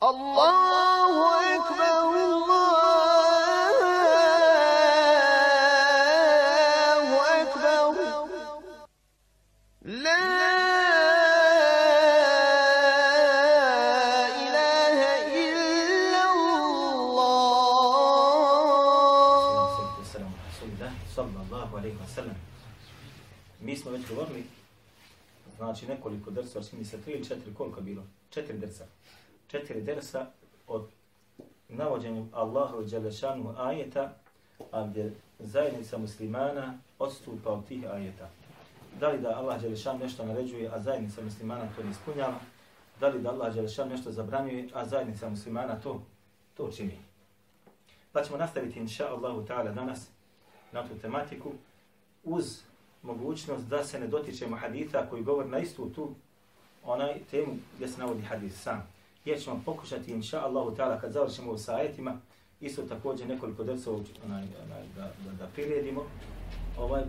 Allahu ekber, Allahu ekber. La ilahe illa Allah. Sallallahu alaihi wa sallam. Mi smo već govorili znači nekoliko drsa, čini se tri ili četiri, koliko je bilo? Četiri drsa. Četiri dersa od navođenju Allahu Đelešanu ajeta, a gdje zajednica muslimana odstupa od tih ajeta. Da li da Allah Đelešan nešto naređuje, a zajednica muslimana to ne ispunjava? Da li da Allah Đelešan nešto zabranjuje, a zajednica muslimana to, to čini? Pa ćemo nastaviti, inša Allahu ta'ala, danas na tu tematiku uz mogućnost da se ne dotičemo haditha koji govori na istu tu onaj temu gdje se navodi hadis sam. Jer ćemo pokušati, inša Allahu ta'ala, kad završimo u sajetima, isto također nekoliko drcova onaj, onaj, da, da, da priredimo, ovaj,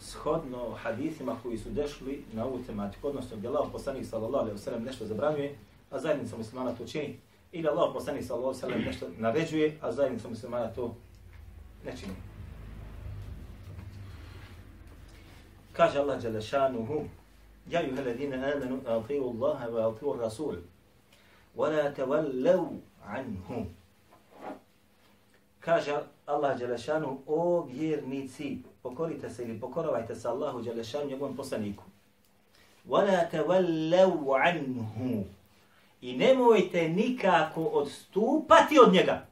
shodno hadithima koji su dešli na ovu tematiku, odnosno gdje Allah poslanik sallallahu alaihi wa sallam nešto zabranjuje, a zajednica muslimana to čini, ili Allah poslanik sallallahu alaihi wa sallam nešto naređuje, a zajednica muslimana to ne čini. Kaže Allah jalla Ja juha ladina amanu, atiju Allaha wa atiju Rasul, wa la tavallav anhu. Kaže Allah jalla šanuhu, o vjernici, pokorite se ili pokorovajte se Allahu jalla njegovom poslaniku. وَلَا la عَنْهُ anhu. I nemojte nikako odstupati od njega.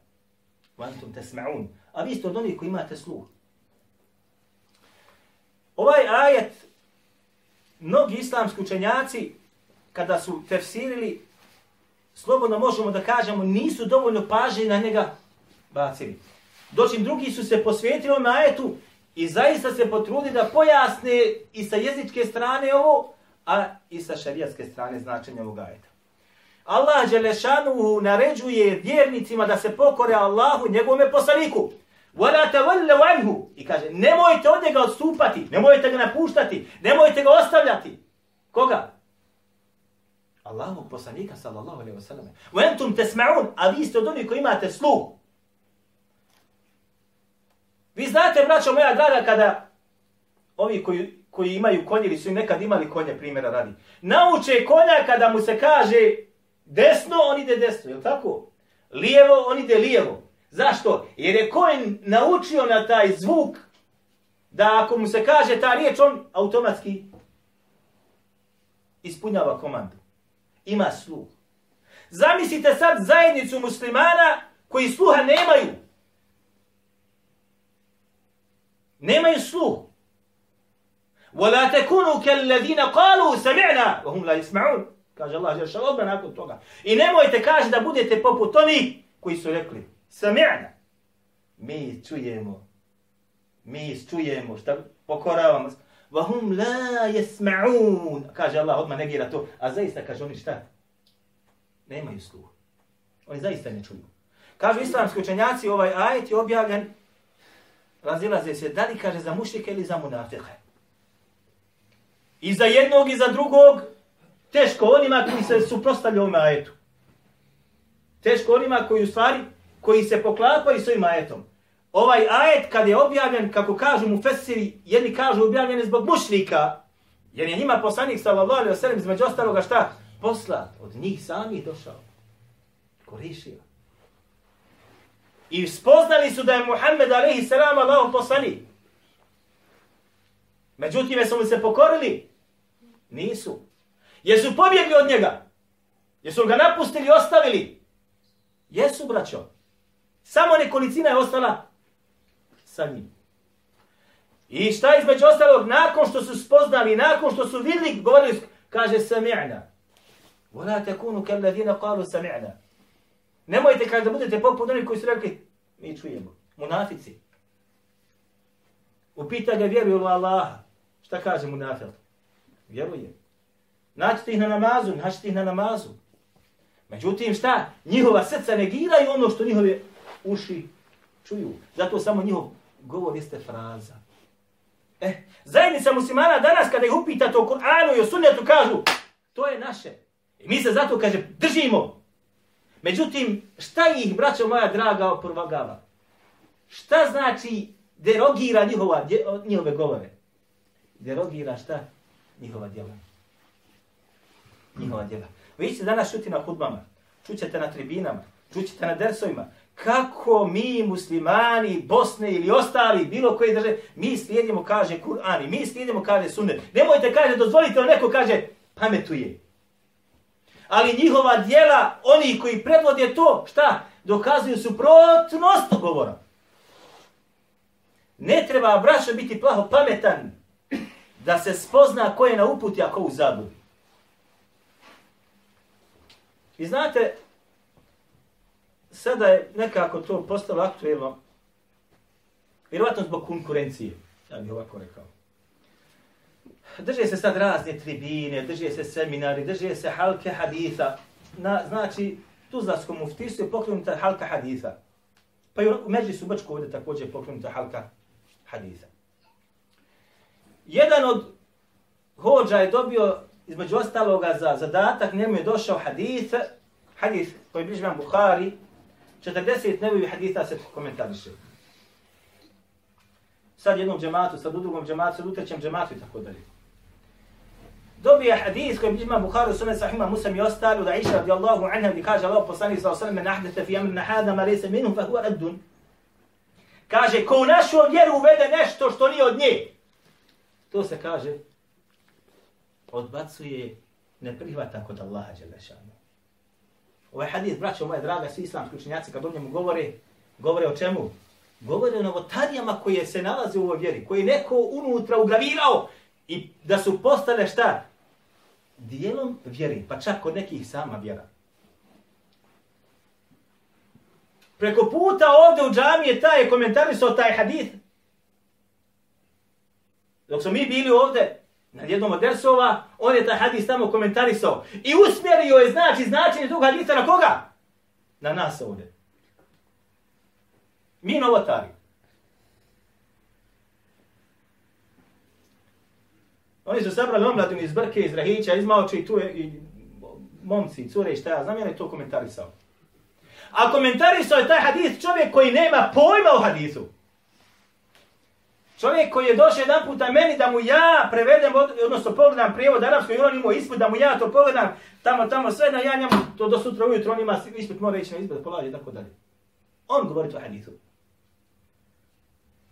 Vantum tesma'un. A vi ste od onih koji imate sluh. Ovaj ajet, mnogi islamski učenjaci, kada su tefsirili, slobodno možemo da kažemo, nisu dovoljno pažnje na njega bacili. Dočim drugi su se posvetili ovom ajetu i zaista se potrudi da pojasne i sa jezičke strane ovo, a i sa šarijatske strane značenja ovog ajeta. Allah Đelešanu naređuje vjernicima da se pokore Allahu njegovome poslaniku. وَلَا تَوَلَّوْ عَنْهُ I kaže, nemojte od njega odstupati, nemojte ga napuštati, nemojte ga ostavljati. Koga? Allahu poslanika sallallahu alejhi ve sellem. Wa antum tasma'un, a vi ste od onih koji imate sluh. Vi znate, braćo moja draga, kada ovi koji koji imaju konje ili su nekad imali konje, primjera radi. Nauče konja kada mu se kaže desno, on ide desno, je tako? Lijevo, on ide lijevo. Zašto? Jer je konj naučio na taj zvuk da ako mu se kaže ta riječ, on automatski ispunjava komandu Ima sluh. Zamislite sad zajednicu muslimana koji sluha nemaju. Nemaju sluh. وَلَا تَكُونُوا كَالَّذِينَ قَالُوا سَمِعْنَا وَهُمْ لَا يَسْمَعُونَ Kaže Allah, jer šal odmah nakon toga. I nemojte kaže da budete poput onih koji su rekli, sami'na. Mi čujemo. Mi čujemo. Šta pokoravamo. وَهُمْ la يَسْمَعُونَ Kaže Allah, odmah negira to. A zaista kaže oni šta? Nemaju sluha. Oni zaista ne čuju. Kažu islamski učenjaci, ovaj ajet je objavljen, razilaze se, da li kaže za mušike ili za munafike. I za jednog i za drugog, teško onima koji se suprostavljaju ovome ajetu. Teško onima koji u stvari koji se poklapaju s ovim ajetom. Ovaj ajet kad je objavljen, kako kažu mu fesiri, jedni kažu objavljen je zbog mušrika, jer je njima poslanik sallallahu alaihi wa sallam između ostaloga šta? Poslat, od njih samih došao. Korešio. I spoznali su da je Muhammed alaihi sallam Allah poslanik. Međutim, jesu li se pokorili? Nisu. Jesu pobjegli od njega? Jesu ga napustili i ostavili? Jesu, braćo. Samo nekolicina je ostala sa njim. I šta između ostalog, nakon što su spoznali, nakon što su vidli, govorili, kaže sami'na. Vola takunu kel ladina qalu sami'na. Nemojte kada da budete poput onih koji su rekli, mi čujemo. Munafici. Upita ga vjeruju u Allaha. Šta kaže munafil? Vjeruje. Naćete ih na namazu, naćete ih na namazu. Međutim, šta? Njihova srca negiraju ono što njihove uši čuju. Zato samo njihov govor jeste fraza. E, zajednica muslimana danas kada ih upitate o Kur'anu i o sunnetu kažu, to je naše. I mi se zato, kaže, držimo. Međutim, šta ih, braćo moja draga, oprvagava? Šta znači derogira njihova, njihove govore? Derogira šta? Njihova djela. Njihova djela. Vi ćete danas čuti na hudbama, čućete na tribinama, čućete na dersovima, kako mi muslimani, Bosne ili ostali, bilo koji drže, mi slijedimo, kaže Kur'an i mi slijedimo, kaže sunnet. Nemojte, kaže, dozvolite, on neko kaže, pametuje. Ali njihova dijela, oni koji predvode to, šta? Dokazuju suprotnost govora. Ne treba, braćo, biti plaho pametan da se spozna ko je na uputi, a ko u zabludi. I znate, sada je nekako to postalo aktuelno, vjerovatno zbog konkurencije, ja bih ovako rekao. Drže se sad razne tribine, drže se seminari, drže se halke haditha. Na, znači, Tuzlarskom muftisu je pokrenuta halka haditha. Pa i u Međlisu Brčku ovdje također je pokrenuta halka haditha. Jedan od hođa je dobio između ostaloga za zadatak, njemu je došao hadith, hadith koji bliži vam Bukhari, 40 nevovi haditha se komentariše. Sad jednom džematu, sad u drugom džematu, sad u trećem džematu i tako dalje. Dobije hadis koji ima vam Bukhari, sunet sahima Musa i ostali, da iša radijallahu anha, gdje kaže Allah poslanih sa osallam, men ahdete fi amrina hada, ma rese minhu, fa huwa raddun. Kaže, ko u našu vjeru uvede nešto što nije od nje, to se kaže, odbacuje, ne prihvata kod Allaha Đelešanu. Ovaj hadis, braćo moje draga, svi islamski učenjaci, kad o njemu govore, govore o čemu? Govore o novotarijama koje se nalaze u ovoj vjeri, koje neko unutra ugravirao i da su postale šta? Dijelom vjeri, pa čak kod nekih sama vjera. Preko puta ovdje u džamije taj je komentarisao taj hadith. Dok smo mi bili ovdje, na jednom od dersova, on je taj hadis tamo komentarisao. I usmjerio je znači značenje tog hadisa na koga? Na nas ovdje. Mi novotari. Oni su sabrali omladinu iz Brke, iz Rahića, iz Maoče i tu je i momci, cure i šta ja znam, je to komentarisao. A komentarisao je taj hadis čovjek koji nema pojma o hadisu. Čovjek koji je došao jedan puta meni da mu ja prevedem, odnosno pogledam prijevod arapsko i on imao ispit, da mu ja to pogledam, tamo, tamo, sve da ja njemu to do sutra ujutro, on ima ispit, mora ići na ispit, polaži i tako dalje. On govori o hadithu.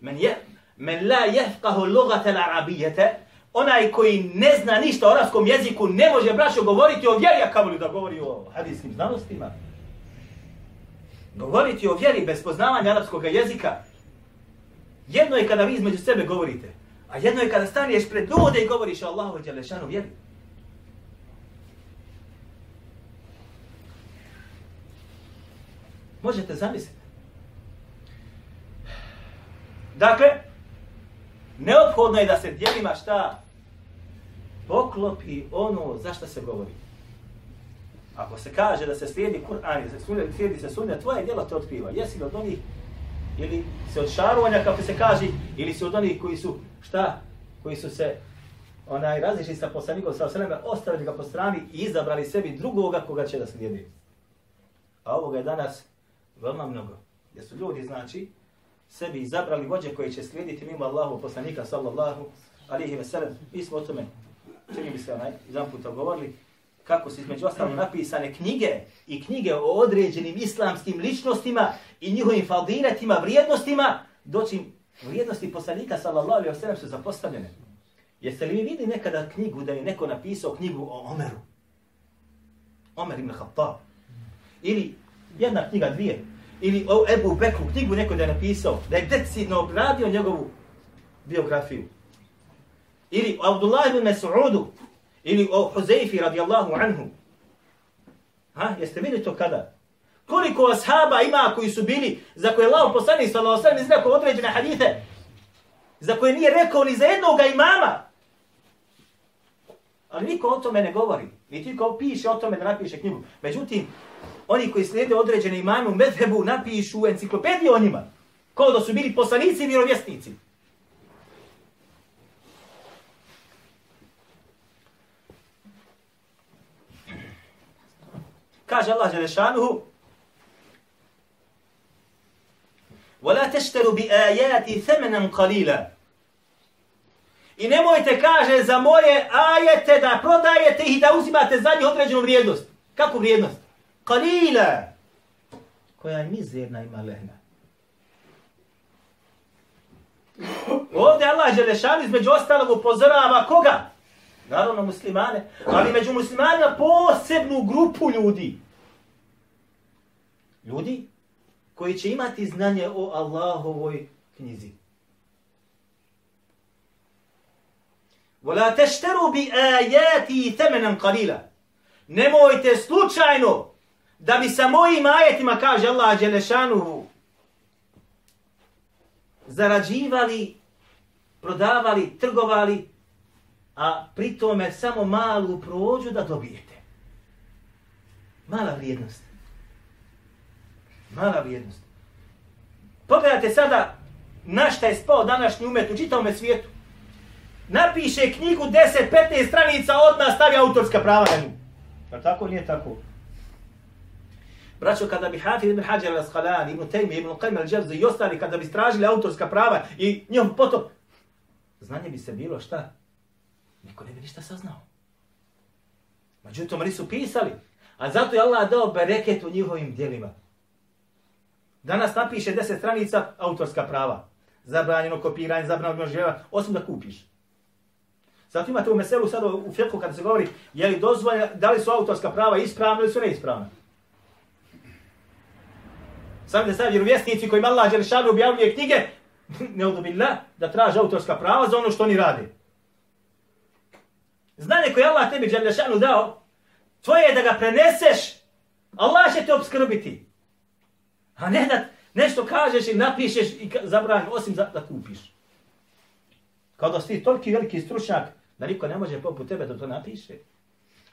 Men, je, men la jefkahu lugata l'arabijete, onaj koji ne zna ništa o arapskom jeziku, ne može braćo govoriti o vjeri, a kao da govori o hadijskim znanostima. Govoriti o vjeri bez poznavanja arapskog jezika, Jedno je kada vi između sebe govorite, a jedno je kada staneš pred ljude i govoriš o Allahu Đelešanu vjeri. Možete zamisliti. Dakle, neophodno je da se dijelima šta poklopi ono za što se govori. Ako se kaže da se slijedi Kur'an i se slijedi se sunnet, tvoje djelo te otkriva. Jesi li od onih ili se od šarovanja, kako se kaže, ili se od onih koji su, šta, koji su se onaj različiti sa poslanikom sa osaleme, ostavili ga po strani i izabrali sebi drugoga koga će da slijedi. A ovoga je danas veoma mnogo. Jer su ljudi, znači, sebi izabrali vođe koji će slijediti mimo Allahu poslanika sallallahu alihi veselem. Mi smo o tome, čini mi se onaj, jedan puta govorili, kako su između ostalo napisane knjige i knjige o određenim islamskim ličnostima i njihovim fadiletima, vrijednostima, doći vrijednosti poslanika sallallahu alaihi wa sallam su zapostavljene. Jeste li vi vidi nekada knjigu da je neko napisao knjigu o Omeru? Omer ibn Khattab. Ili jedna knjiga, dvije. Ili o Ebu Bekru, knjigu neko da je napisao, da je decidno obradio njegovu biografiju. Ili Abdullah ibn Mas'udu, ili o Huzeifi radijallahu anhu. Ha, jeste vidjeli to kada? Koliko ashaba ima koji su bili, za koje Allah poslani sallallahu sallam izrekao određene hadite, za koje nije rekao ni za jednog imama. Ali niko o tome ne govori. Niti ko piše o tome da napiše knjigu. Međutim, oni koji slijede određene imame u medhebu napišu u enciklopediji o njima. Kao da su bili poslanici i vjerovjesnici. Kaže Allah Đelešanuhu, وَلَا تَشْتَرُوا بِآيَاتِ ثَمَنًا قَلِيلًا I nemojte, kaže, za moje ajete da prodajete ih i da uzimate za njih određenu vrijednost. Kakvu vrijednost? Kalila. Koja je mizerna i malehna. Ovdje Allah Želešan između ostalog upozorava koga? Naravno muslimane, ali među muslimanima posebnu grupu ljudi Ljudi koji će imati znanje o Allahovoj knjizi. وَلَا تَشْتَرُوا بِآيَاتِ ثَمَنًا قَلِيلًا Nemojte slučajno da bi sa mojim ajetima, kaže Allah Đelešanuhu, zarađivali, prodavali, trgovali, a pri tome samo malu prođu da dobijete. Mala vrijednost. Mala vrijednost. Pogledajte sada na šta je spao današnji umet u čitavome svijetu. Napiše knjigu 10-15 stranica, odmah stavi autorska prava na nju. Pa tako nije tako? Braćo, kada bi Hafiz ibn Hajar al-Asqalani, ibn Taymi, ibn Qajm al-Jawzi i ostali, kada bi stražili autorska prava i njom potom, znanje bi se bilo šta? Niko ne bi ništa saznao. Međutim, oni su pisali. A zato je Allah dao bereket u njihovim dijelima. Danas napiše 10 stranica autorska prava. Zabranjeno kopiranje, zabranjeno žela, osim da kupiš. Zato imate u meselu sada u fiqhu kada se govori je li dozvoljeno, da li su autorska prava ispravna ili su neispravna. Sam da sad vjerovjesnici kojima Allah Đeršanu objavljuje knjige, ne odobila da traže autorska prava za ono što oni rade. Znanje koje Allah tebi Đeršanu dao, tvoje je da ga preneseš, Allah će te obskrbiti. A ne da nešto kažeš i napišeš i zabranjeno, osim za, da kupiš. Kao da si toliki veliki stručnjak, da niko ne može poput tebe da to napiše.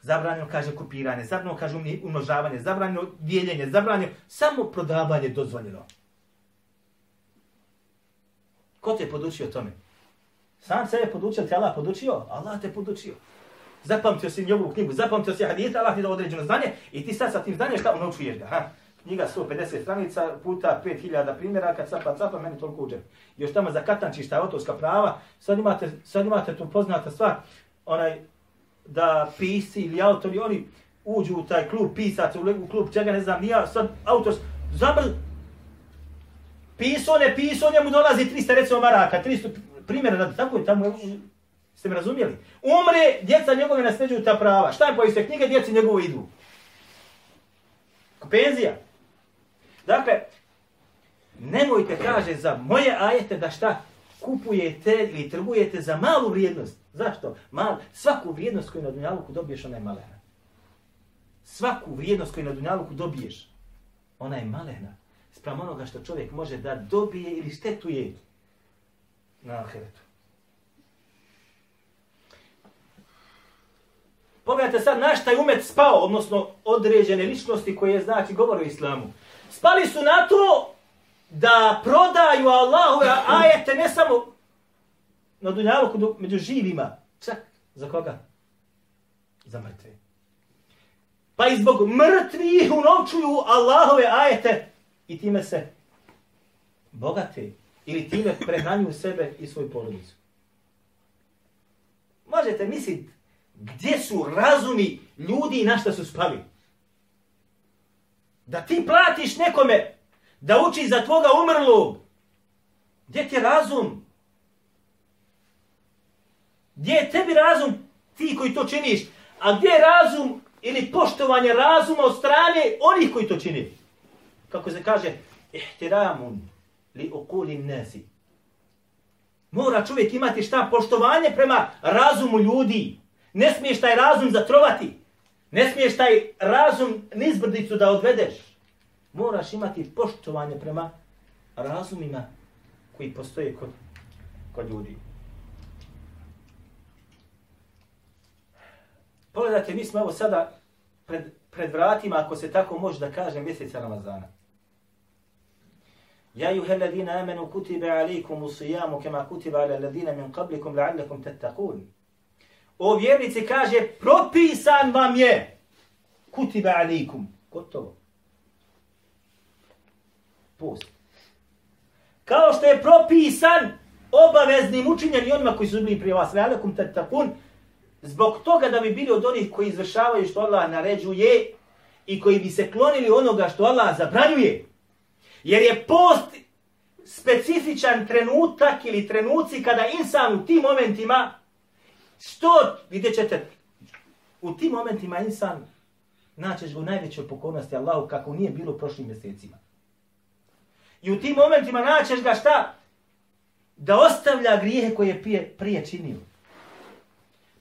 Zabranjeno kaže kopiranje, zabranjeno kaže umnožavanje, zabranjeno dijeljenje, zabranjeno samo prodavanje dozvoljeno. Ko te je podučio tome? Sam se je podučio, te Allah podučio? Allah te podučio. Zapamtio si njegovu knjigu, zapamtio si hadith, Allah ti dao određeno znanje i ti sad sa tim znanjem šta unovčuješ ga. Ha? Knjiga 150 stranica puta 5000 primjeraka, capa capa, meni toliko uđe. Još tamo za katančišta, autorska prava, sad imate, sad imate tu poznata stvar, onaj, da pisci ili autori, oni uđu u taj klub pisaca, u klub čega ne znam, nija, sad autor, zabr, piso, ne piso, njemu dolazi 300 recimo maraka, 300 primjera, da, tako je tamo, ste me razumijeli? Umre, djeca njegove nasljeđuju ta prava. Šta je po iste knjige, djeci njegove idu. Penzija. Dakle, nemojte, kaže, za moje ajete da šta kupujete ili trgujete za malu vrijednost. Zašto? Mal, svaku vrijednost koju na Dunjaluku dobiješ, ona je malena. Svaku vrijednost koju na Dunjaluku dobiješ, ona je malena. Sprem onoga što čovjek može da dobije ili štetuje na ahiretu. Pogledajte sad na šta je umet spao, odnosno određene ličnosti koje znači govore o islamu. Spali su na to da prodaju Allahove ajete ne samo na dunjalu među živima, čak za koga? Za mrtve. Pa i zbog mrtvih unovčuju Allahove ajete i time se bogate ili time prehranjuju sebe i svoju porodicu. Možete misliti gdje su razumi ljudi i na šta su spali. Da ti platiš nekome da uči za tvoga umrlog. Gdje ti je razum? Gdje je tebi razum ti koji to činiš? A gdje je razum ili poštovanje razuma od strane onih koji to čini? Kako se kaže, ihtiramun li okulim nasi. Mora čovjek imati šta? Poštovanje prema razumu ljudi. Ne smiješ taj razum zatrovati. Ne smiješ taj razum nizbrdicu da odvedeš. Moraš imati poštovanje prema razumima koji postoje kod, kod ljudi. Pogledajte, mi smo evo sada pred, pred vratima, ako se tako može da kaže, mjeseca Ramazana. Ja juhe ladina amenu kutibe alikum usijamu kema kutiba ala ladina min qablikum la'allakum tattaqun. O vjernici kaže, propisan vam je kutiba alikum. Gotovo. Post. kao što je propisan obaveznim učinjen i onima koji su bili prije vas. Velikum tatakun, zbog toga da bi bili od onih koji izvršavaju što Allah naređuje i koji bi se klonili onoga što Allah zabranjuje. Jer je post specifičan trenutak ili trenuci kada insan u tim momentima, što, vidjet ćete, u tim momentima insan naćeš ga u najvećoj pokornosti Allahu kako nije bilo u prošlim mjesecima. I u tim momentima naćeš ga šta? Da ostavlja grijehe koje je prije, prije činio.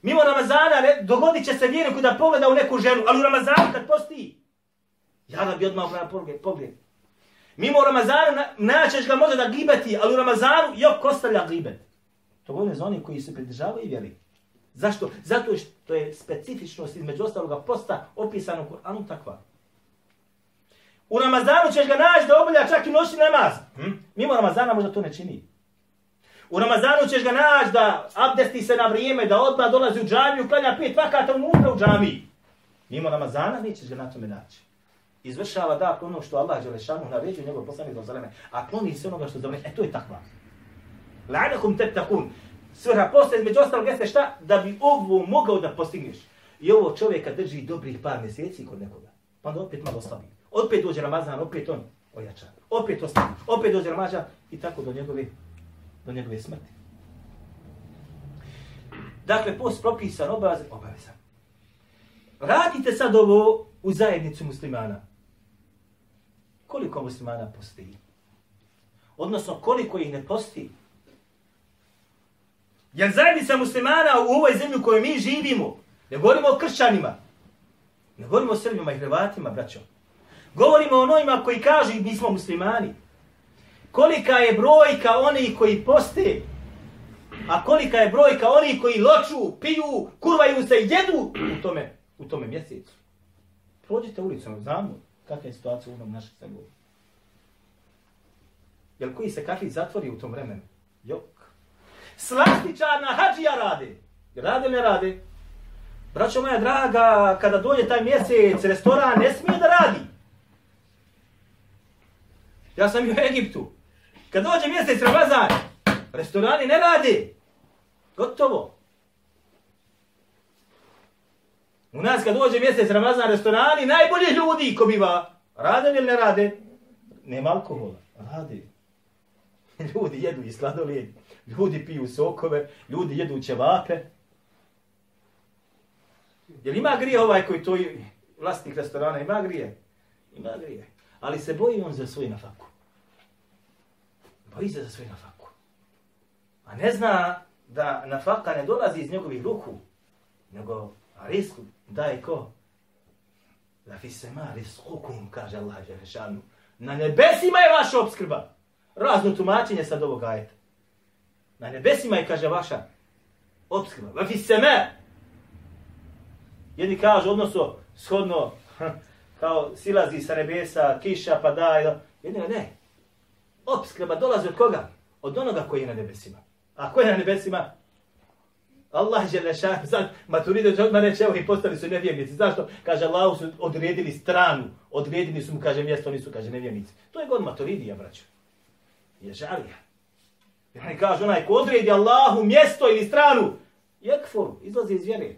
Mimo Ramazana ne, dogodit će se vjerniku da pogleda u neku ženu, ali u Ramazanu kad posti, ja da bi odmah pogled. pogled. Mimo Ramazana na, naćeš ga možda da gibeti, ali u Ramazanu jok ostavlja gibet. To govorim za oni koji se pridržavaju i vjeri. Zašto? Zato što je specifičnost između ostaloga posta opisana u Kur'anu takva. U Ramazanu ćeš ga naći da obavlja čak i noćni namaz. Hm? Mimo Ramazana možda to ne čini. U Ramazanu ćeš ga naći da abdesti se na vrijeme, da odmah dolazi u džamiju, klanja pet vakata unutra u džamiji. Mimo Ramazana nećeš ga na tome naći. Izvršava dakle ono što Allah Đelešanu naređuje njegov poslanik do zaleme, a kloni se onoga što zabranjuje. E to je takva. La'anakum tettakun. Svrha posta između ostalog jeste šta? Da bi ovo mogao da postigneš. I ovo čovjeka drži dobrih par mjeseci kod nekoga. Pa onda opet malo slabi. Opet dođe Ramazan, opet on ojača. Opet ostane. Opet dođe Ramazan i tako do njegove, do njegove smrti. Dakle, post propisan obavez, obavezan. Radite sad ovo u zajednicu muslimana. Koliko muslimana posti? Odnosno, koliko ih ne posti? Jer zajednica muslimana u ovoj zemlji u kojoj mi živimo, ne govorimo o kršćanima, ne govorimo o srbima i hrvatima, braćo. Govorimo o onojima koji kažu mi smo muslimani. Kolika je brojka onih koji poste, a kolika je brojka onih koji loču, piju, kurvaju se i jedu u tome, u tome mjesecu. Prođite ulicom, znamo kakva je situacija u onom našem zemlju. Jel koji se kakvi zatvori u tom vremenu? Jok Slastičarna hađija rade. Rade ne rade? Braćo moja draga, kada dođe taj mjesec, restoran ne smije da radi. Ja sam u Egiptu. Kad dođe mjesec Ramazan, restorani ne rade. Gotovo. U nas kad dođe mjesec Ramazan, restorani, najbolji ljudi ko biva. Rade ili ne rade? Nema alkohola. Rade. Ljudi jedu i sladoledi ljudi piju sokove, ljudi jedu ćevape. Jel ima grije ovaj koji to vlasnik restorana? Ima grije? Ima grije. Ali se boji on za svoj nafaku. Boji se za svoj nafaku. A ne zna da nafaka ne dolazi iz njegovih ruku, nego risku daje ko? La fi se ma riskukum, kaže Allah Đerešanu. Na nebesima je vaša obskrba. Razno tumačenje sad ovog ajeta. Na nebesima je, kaže, vaša obskrba. Vafi seme. Jedni kaže, odnosno, shodno, kao silazi sa nebesa, kiša, pa da, jedni ne. Obskrba dolazi od koga? Od onoga koji je na nebesima. A koji je na nebesima? Allah je lešan, sad maturide će odmah reći, evo i postali su nevjernici. Zašto? Kaže, Allah su odredili stranu, odredili su mu, kaže, mjesto, oni su, kaže, nevjernici. To je god maturidija, braćo. Je žalija. Jer oni kažu, onaj ko odredi Allahu mjesto ili stranu, jekfur, izlazi iz vjere.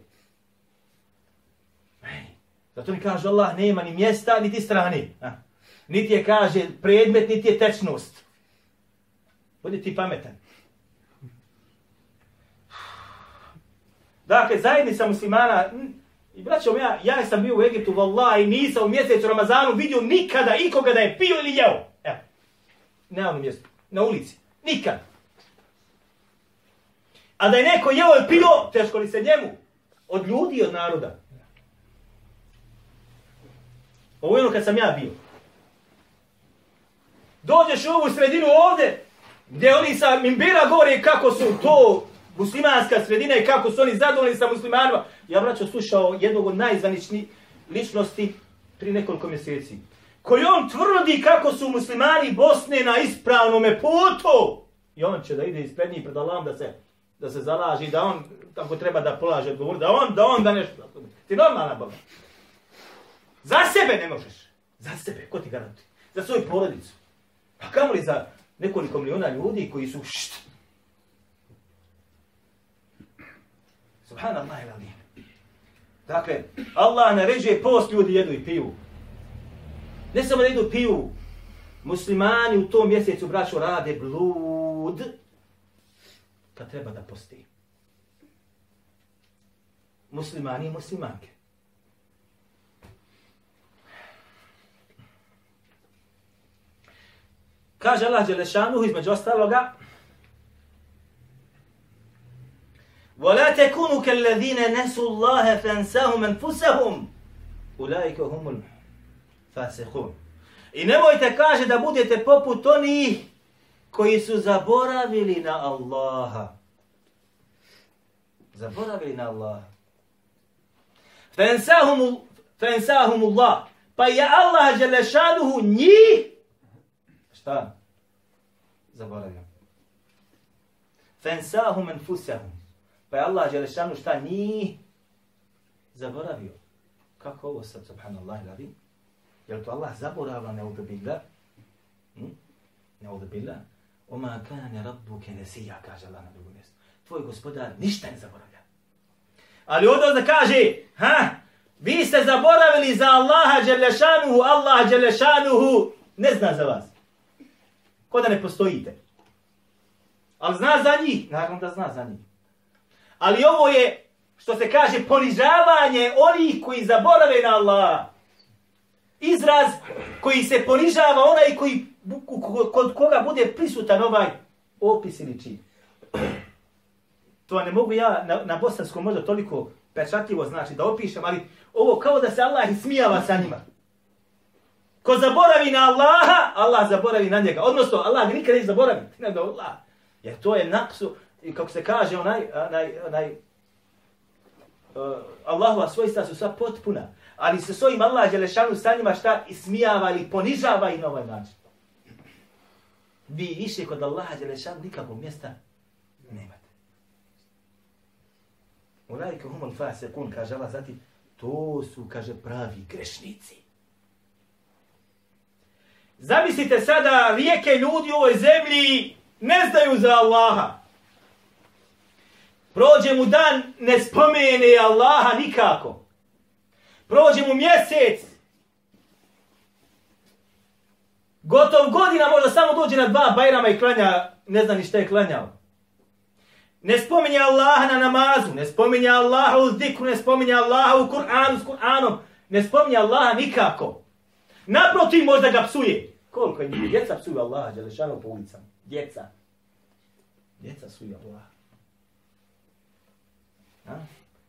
Zato mi kaže Allah, nema ni mjesta, niti strani. A? Niti je, kaže, predmet, niti je tečnost. Budi ti pametan. Dakle, zajednica muslimana, i braćom, ja, ja sam bio u Egiptu, vallaha, i nisam u mjesecu Ramazanu vidio nikada ikoga da je pio ili jeo. Evo, na ovom mjestu, na ulici. Nikad. A da je neko jeo i pio, teško li se njemu? Od ljudi i od naroda. Pa Ovo je ono kad sam ja bio. Dođeš u ovu sredinu ovde, gdje oni sa Mimbira govore kako su to muslimanska sredina i kako su oni zadovoljni sa muslimanima. Ja vraćam slušao jednog od najzvaničnijih ličnosti pri nekoliko mjeseci. Koji on tvrdi kako su muslimani Bosne na ispravnom putu. I on će da ide ispred njih pred Allahom da se da se zalaži, da on tako treba da polaže odgovor, da on, da on da nešto. Ti normalna baba. Za sebe ne možeš. Za sebe, ko ti garantuje? Za svoju porodicu. Pa kamo li za nekoliko miliona ljudi koji su št. Subhanallah ili Dakle, Allah naređuje post ljudi jedu i piju. Ne samo da jedu piju, muslimani u tom mjesecu, braćo, rade blud kad treba da posti. Muslimani i muslimanke. Kaže Allah Đelešanuhu između ostaloga وَلَا تَكُونُوا كَالَّذِينَ نَسُوا اللَّهَ فَانْسَاهُمْ أَنفُسَهُمْ أُولَٰئِكَ هُمُ الْفَاسِقُونَ I nemojte kaže da budete poput onih koji su zaboravili na Allaha. Zaboravili na Allaha. Fensahum Allah. Pa je Allah želešanuhu njih. Šta? Zaboravio. Fensahum enfusahum. Pa je Allah želešanuhu šta njih. Zaboravio. Kako ovo sad, subhanallah, radi? Jel to Allah zaboravio na udobila? Hm? Na udobila? Oma kane rabbuke nesija, kaže Allah na drugom mjestu. Tvoj gospodar ništa ne zaboravlja. Ali ovdje da kaže, ha, vi ste zaboravili za Allaha Đelešanuhu, Allah Đelešanuhu ne zna za vas. Ko da ne postojite. Ali zna za njih? Naravno da zna za njih. Ali ovo je, što se kaže, ponižavanje onih koji zaborave na Allaha. Izraz koji se ponižava onaj koji, kod koga bude prisutan ovaj opis ili čin. To ne mogu ja na, na bosanskom možda toliko pečatljivo znači da opišem, ali ovo kao da se Allah smijava sa njima. Ko zaboravi na Allaha, Allah zaboravi na njega. Odnosno, Allah ga nikad neće zaboraviti. Ne da Allah. Jer to je naksu, kako se kaže, onaj, onaj, onaj, uh, Allahova svojstva su sva potpuna. Ali se svojim Allah Đelešanu sa njima šta ismijava ili ponižava i na ovaj način. Vi više kod Allaha Đelešan nikakvog mjesta nemate. Ulajke humul fasekun, kaže Allah, zati, to su, kaže, pravi grešnici. Zamislite sada rijeke ljudi u ovoj zemlji ne znaju za Allaha. Prođe mu dan, ne spomene Allaha nikako. Prođe mu mjesec. Gotov godina možda samo dođe na dva bajrama i klanja, ne zna ni šta je klanjao. Ne spominje Allaha na namazu, ne spominje Allaha u zikru, ne spominje Allaha u Kur'anu s Kur'anom, ne spominje Allaha nikako. Naprotiv možda ga psuje. Koliko je? Djeca psuju Allaha, Đelešanu po ulicama. Djeca. Djeca psuju Allaha. Ha?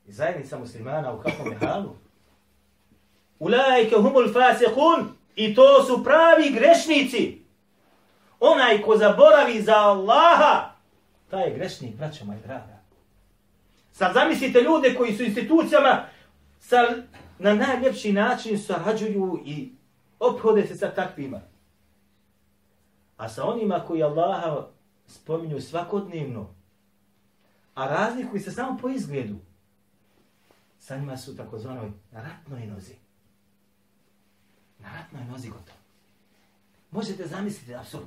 I zajednica muslimana u kakvom je halu? Ulajke humul fasikun. I to su pravi grešnici. Onaj ko zaboravi za Allaha, taj je grešnik, braćo moja draga. Sad zamislite ljude koji su institucijama sa, na najljepši način sarađuju i ophode se sa takvima. A sa onima koji Allaha spominju svakodnevno, a razlikuju se samo po izgledu, sa njima su takozvanoj ratnoj nozi. Na ratnoj nozi gotovo. Možete zamisliti absurd.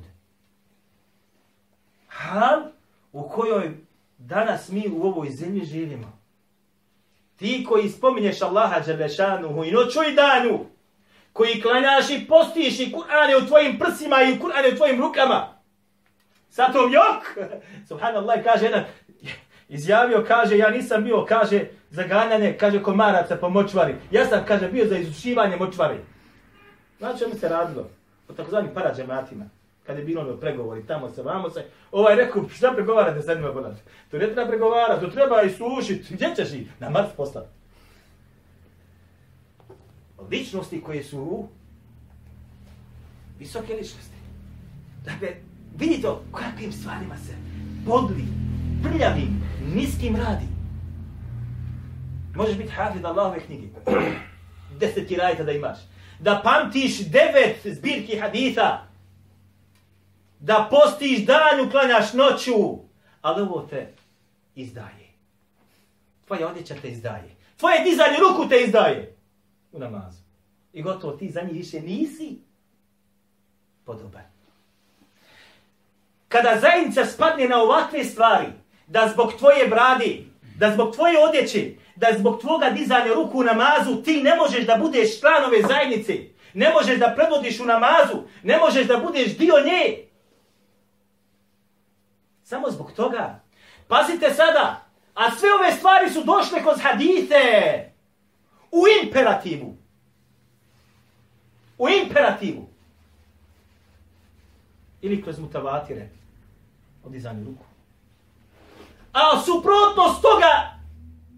Hal u kojoj danas mi u ovoj zemlji živimo. Ti koji spominješ Allaha Đelešanuhu i noću i danu, koji klanjaš i postiš i Kur'an je u tvojim prsima i Kur'an je u tvojim rukama. Sa tom jok, subhanallah, kaže jedan, izjavio, kaže, ja nisam bio, kaže, za ganjanje, kaže, komaraca po močvari. Ja sam, kaže, bio za izušivanje močvari. Znači, čemu se radilo? O takozvanim parađematima. Kada je bilo ono pregovori, tamo se, vamo se. Ovaj rekao, šta pregovarate sa njima, bolat? To ne treba pregovarati, to treba isušiti. Gdje ćeš i? Na Mars poslati ličnosti koje su u visoke ličnosti. Dakle, vidite o kakvim stvarima se podli, prljavim, niskim radi. Možeš biti hafid Allahove knjige. Deset kirajta da imaš. Da pamtiš devet zbirki haditha. Da postiš dan, uklanjaš noću. Ali ovo te izdaje. Tvoja odjeća te izdaje. Tvoje dizanje ruku te izdaje u namazu. I gotovo ti za njih više nisi podoban. kada zajednica spadne na ovakve stvari, da zbog tvoje bradi, da zbog tvoje odjeće, da zbog tvoga dizanja ruku u namazu, ti ne možeš da budeš član ove zajednice, ne možeš da predvodiš u namazu, ne možeš da budeš dio nje. Samo zbog toga. Pazite sada, a sve ove stvari su došle kroz hadite u imperativu. U imperativu. Ili kroz mutavatire Odizanju dizanju ruku. A suprotnost toga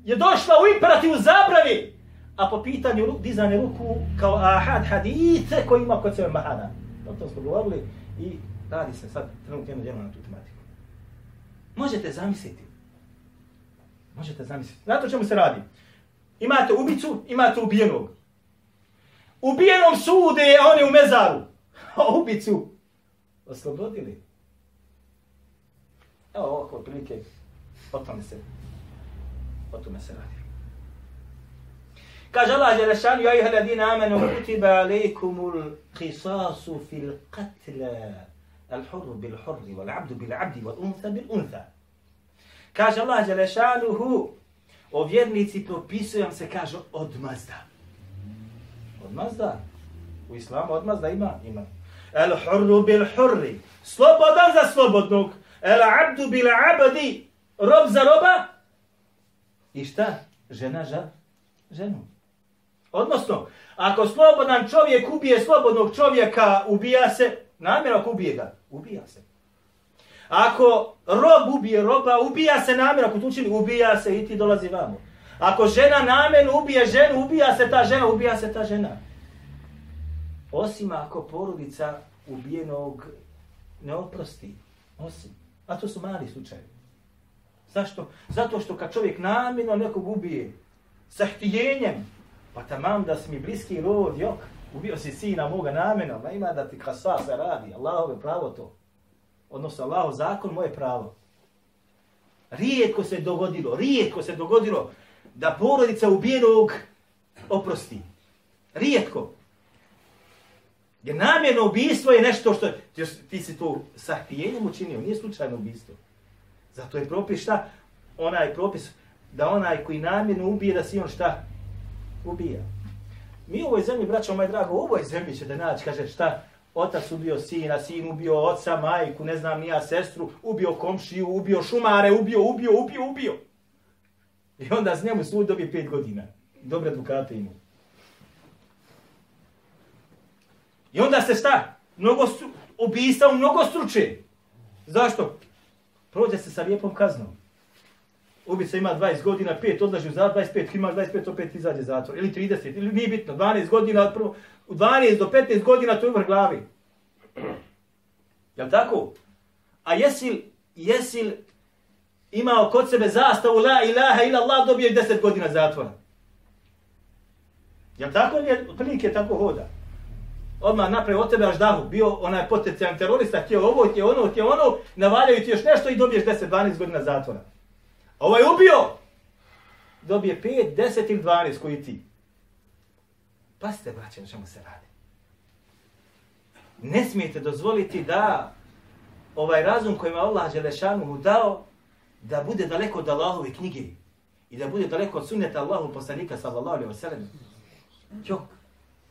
je došla u imperativu zabravi. A po pitanju ru, dizanja ruku kao ahad hadite koji ima kod sebe mahana. O tom smo govorili i radi se sad trenutno jedno djelo na tu tematiku. Možete zamisliti. Možete zamisliti. Znate o čemu se radi? Imate ubicu, imate ubijenog. Ubijenom sude, a on je u mezaru. A ubicu oslobodili. Evo ovako, prilike, o tome se, o tome se radi. Kaže Allah Đelešanu, ja iha ladina amenu, kutiba alaikumul qisasu fil qatla, bil abdi, wal untha bil untha. Kaže Allah Đelešanuhu, o vjernici propisujem se, kaže, odmazda. Odmazda? U islamu odmazda ima? Ima. El hurru bil hurri. Slobodan za slobodnog. El abdu bil abdi. Rob za roba. I šta? Žena za ženu. Odnosno, ako slobodan čovjek ubije slobodnog čovjeka, ubija se, namjerno ako ubije ga, ubija se. Ako rob ubije roba, ubija se namjerno, ako tučili, ubija se i ti dolazi vamo. Ako žena namjerno ubije ženu, ubija se ta žena, ubija se ta žena. Osim ako porodica ubijenog ne oprosti. Osim. A to su mali slučajevi. Zašto? Zato što kad čovjek namjerno nekog ubije sa htijenjem, pa tamam da si mi bliski rod, jok, ubio si sina moga namjerno, ma ima da ti krasa se radi, Allahove pravo to. Odnosno Allahov zakon, moje pravo. Rijetko se dogodilo, rijetko se dogodilo da porodica ubijenog oprosti. Rijetko. Jer namjerno ubijstvo je nešto što ti, ti si to sa htijenjem učinio, nije slučajno ubijstvo. Zato je propis šta? Onaj propis da onaj koji namjerno ubije da si on šta? Ubija. Mi u ovoj zemlji, braćo moj drago, u ovoj zemlji će da naći, kaže šta? Otac ubio sina, sin ubio oca, majku, ne znam, nija sestru, ubio komšiju, ubio šumare, ubio, ubio, ubio, ubio. I onda s njemu sud dobije pet godina. Dobre advokate imaju. I onda se šta? Mnogo stru, ubijstva mnogo struče. Zašto? Prođe se sa lijepom kaznom. Ubica ima 20 godina, 5 odlaži u zatvor, 25, imaš 25, opet izađe zatvor. Ili 30, ili nije bitno, 12 godina, prvo, u 12 do 15 godina to je vrh glavi. Jel tako? A jesil, jesil imao kod sebe zastavu la ilaha ila Allah dobije 10 godina zatvora. Jel tako? Je, otprilike tako hoda odmah napravio od tebe aždahu, bio onaj potencijalni terorista, htio ovo, htio ono, htio ono, navaljaju ti još nešto i dobiješ 10-12 godina zatvora. A ovaj ubio, dobije 5, 10 ili 12 koji ti. Pasite, braće, na čemu se radi. Ne smijete dozvoliti da ovaj razum koji je Allah Želešanu dao, da bude daleko od Allahove knjige i da bude daleko od sunneta Allahu poslanika sallallahu alaihi wa sallam. Jok,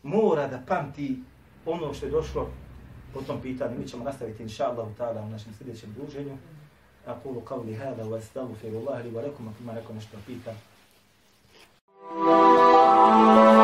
mora da pamti ono što je došlo po tom pitanju. Mi ćemo nastaviti inša Allah ta'ala u našem sljedećem druženju. Ako u kao li hada u astavu fe lullahi li ako ima neko nešto pita. Thank you.